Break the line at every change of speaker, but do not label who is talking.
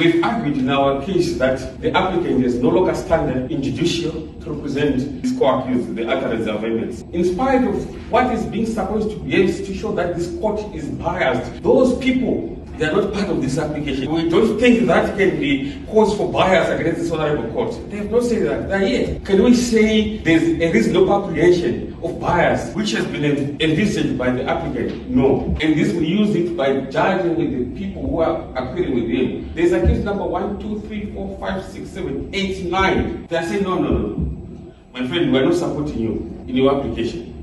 We've argued in our case that the applicant is no longer standing in judicial to represent his co-accused, the utterance of. In spite of what is being supposed to be to show that this court is biased, those people they are not part of this application. We don't think that can be cause for bias against this honorable court. They have not said that. They're here. Can we say there's a reasonable of bias which has been envisaged by the applicant? No. And this we use it by judging with the people who are appearing with him. There's a case number one, two, three, four, five, six, seven, eight, nine. They are saying, no, no, no. My friend, we are not supporting you in your application.